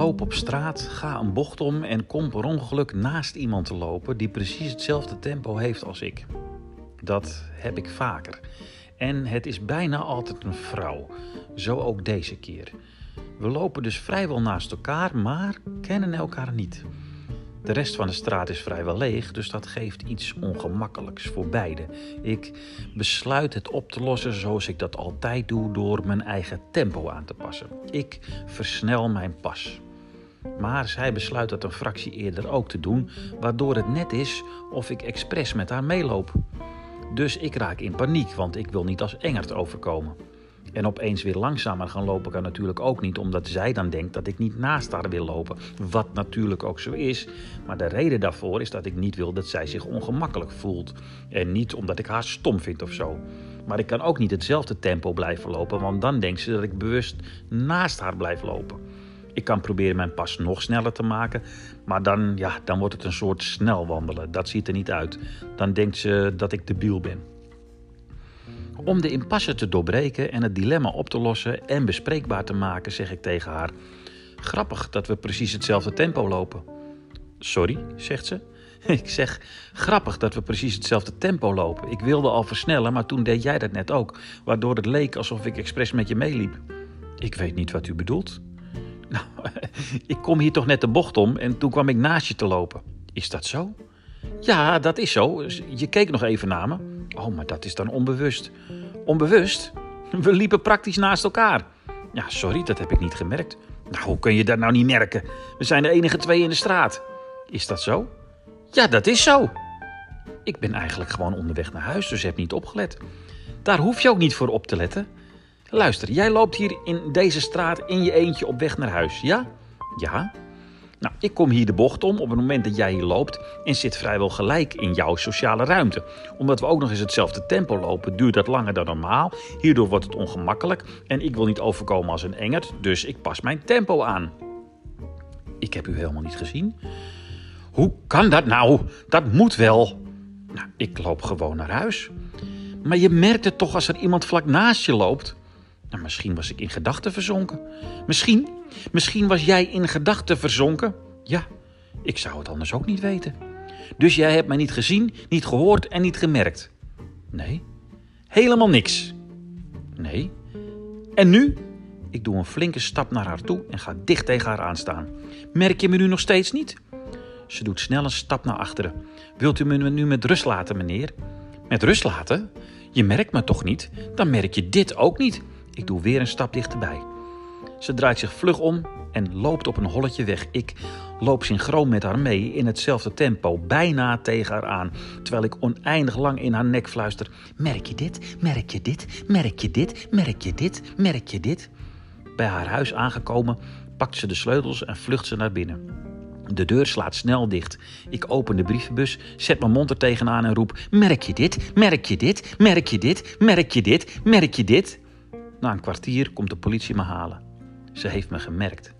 loop op straat, ga een bocht om en kom per ongeluk naast iemand te lopen die precies hetzelfde tempo heeft als ik. Dat heb ik vaker. En het is bijna altijd een vrouw. Zo ook deze keer. We lopen dus vrijwel naast elkaar, maar kennen elkaar niet. De rest van de straat is vrijwel leeg, dus dat geeft iets ongemakkelijks voor beiden. Ik besluit het op te lossen zoals ik dat altijd doe door mijn eigen tempo aan te passen. Ik versnel mijn pas. Maar zij besluit dat een fractie eerder ook te doen, waardoor het net is of ik expres met haar meeloop. Dus ik raak in paniek, want ik wil niet als engert overkomen. En opeens weer langzamer gaan lopen kan natuurlijk ook niet, omdat zij dan denkt dat ik niet naast haar wil lopen. Wat natuurlijk ook zo is. Maar de reden daarvoor is dat ik niet wil dat zij zich ongemakkelijk voelt. En niet omdat ik haar stom vind of zo. Maar ik kan ook niet hetzelfde tempo blijven lopen, want dan denkt ze dat ik bewust naast haar blijf lopen. Ik kan proberen mijn pas nog sneller te maken, maar dan, ja, dan wordt het een soort snel wandelen. Dat ziet er niet uit. Dan denkt ze dat ik debiel ben. Om de impasse te doorbreken en het dilemma op te lossen en bespreekbaar te maken, zeg ik tegen haar: Grappig dat we precies hetzelfde tempo lopen. Sorry, zegt ze. Ik zeg: Grappig dat we precies hetzelfde tempo lopen. Ik wilde al versnellen, maar toen deed jij dat net ook, waardoor het leek alsof ik expres met je meeliep. Ik weet niet wat u bedoelt. Nou, ik kom hier toch net de bocht om en toen kwam ik naast je te lopen. Is dat zo? Ja, dat is zo. Je keek nog even naar me. Oh, maar dat is dan onbewust. Onbewust? We liepen praktisch naast elkaar. Ja, sorry, dat heb ik niet gemerkt. Nou, hoe kun je dat nou niet merken? We zijn de enige twee in de straat. Is dat zo? Ja, dat is zo. Ik ben eigenlijk gewoon onderweg naar huis, dus heb niet opgelet. Daar hoef je ook niet voor op te letten. Luister, jij loopt hier in deze straat in je eentje op weg naar huis, ja? Ja. Nou, ik kom hier de bocht om op het moment dat jij hier loopt en zit vrijwel gelijk in jouw sociale ruimte. Omdat we ook nog eens hetzelfde tempo lopen, duurt dat langer dan normaal. Hierdoor wordt het ongemakkelijk en ik wil niet overkomen als een engert, dus ik pas mijn tempo aan. Ik heb u helemaal niet gezien. Hoe kan dat nou? Dat moet wel. Nou, ik loop gewoon naar huis. Maar je merkt het toch als er iemand vlak naast je loopt? Nou, misschien was ik in gedachten verzonken. Misschien, misschien was jij in gedachten verzonken. Ja, ik zou het anders ook niet weten. Dus jij hebt mij niet gezien, niet gehoord en niet gemerkt. Nee, helemaal niks. Nee. En nu? Ik doe een flinke stap naar haar toe en ga dicht tegen haar aanstaan. Merk je me nu nog steeds niet? Ze doet snel een stap naar achteren. Wilt u me nu met rust laten, meneer? Met rust laten? Je merkt me toch niet? Dan merk je dit ook niet. Ik doe weer een stap dichterbij. Ze draait zich vlug om en loopt op een holletje weg. Ik loop synchroon met haar mee in hetzelfde tempo, bijna tegen haar aan, terwijl ik oneindig lang in haar nek fluister: Merk je dit? Merk je dit? Merk je dit? Merk je dit? Merk je dit? Bij haar huis aangekomen, pakt ze de sleutels en vlucht ze naar binnen. De deur slaat snel dicht. Ik open de brievenbus, zet mijn mond er tegenaan en roep: Merk je dit? Merk je dit? Merk je dit? Merk je dit? Merk je dit? Na een kwartier komt de politie me halen. Ze heeft me gemerkt.